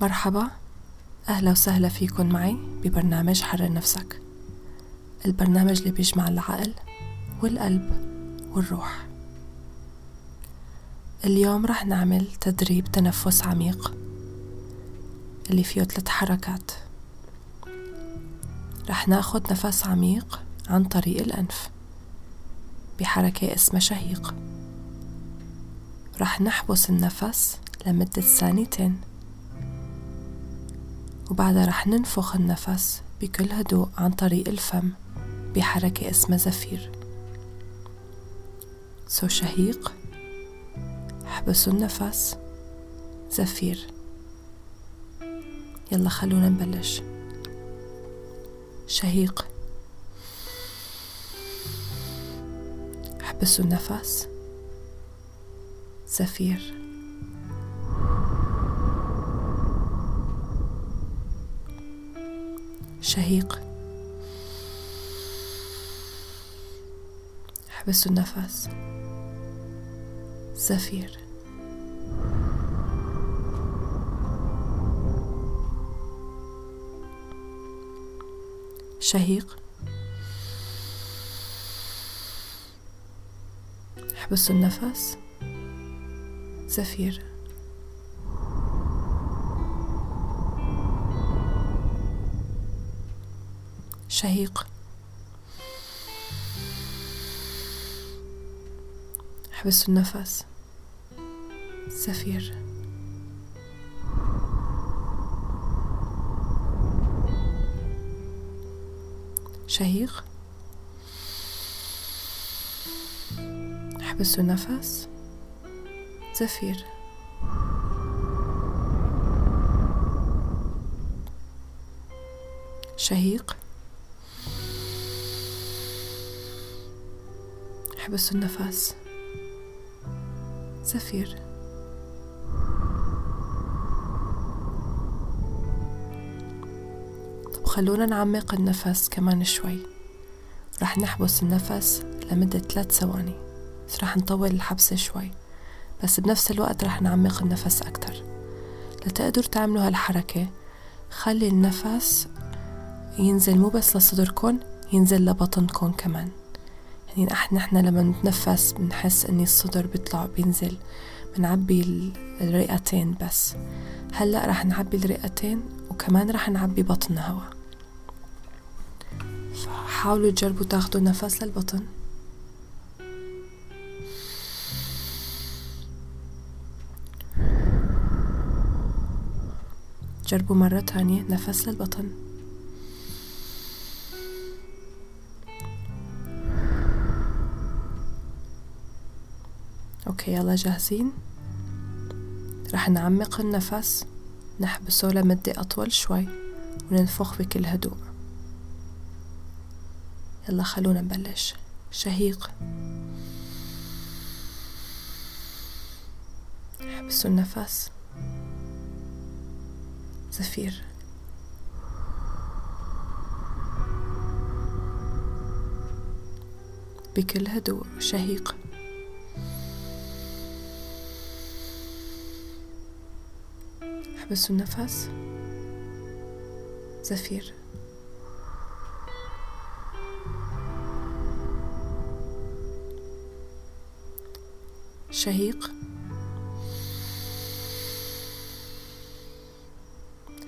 مرحبا. أهلا وسهلا فيكن معي ببرنامج حرر نفسك. البرنامج اللي بيجمع العقل والقلب والروح. اليوم رح نعمل تدريب تنفس عميق اللي فيه ثلاث حركات. رح ناخد نفس عميق عن طريق الأنف بحركة اسمها شهيق. رح نحبس النفس لمدة ثانيتين. وبعدها رح ننفخ النفس بكل هدوء عن طريق الفم بحركة اسمها زفير. سو شهيق احبسوا النفس. زفير. يلا خلونا نبلش. شهيق. احبسوا النفس. زفير. شهيق. احبسوا النفس. زفير. شهيق. احبسوا النفس. زفير. شهيق. احبسوا النفس. زفير شهيق. احبسوا النفس. زفير شهيق. احبسوا النفس زفير طب خلونا نعمق النفس كمان شوي. رح نحبس النفس لمدة ثلاث ثواني. رح نطول الحبسة شوي. بس بنفس الوقت رح نعمق النفس أكتر. لتقدروا تعملوا هالحركة خلي النفس ينزل مو بس لصدركن ينزل لبطنكن كمان. يعني نحن لما نتنفس بنحس اني الصدر بيطلع بينزل بنعبي الرئتين بس. هلأ رح نعبي الرئتين وكمان رح نعبي بطننا هوا. فحاولوا تجربوا تاخدوا نفس للبطن. جربوا مرة تانية نفس للبطن. أوكي يلا جاهزين؟ رح نعمق النفس نحبسه لمدة أطول شوي وننفخ بكل هدوء. يلا خلونا نبلش. شهيق. احبسوا النفس. زفير. بكل هدوء. شهيق. احبسوا النفس. زفير. شهيق.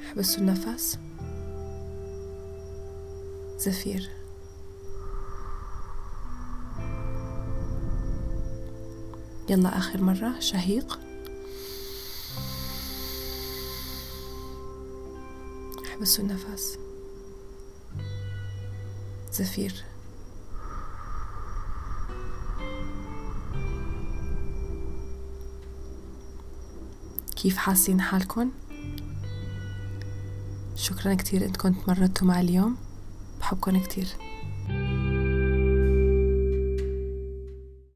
احبسوا النفس. زفير. يلا آخر مرة. شهيق. احبسوا النفس. زفير. كيف حاسين حالكن؟ شكرا كتير انكم تمرتوا معي اليوم. بحبكن كتير.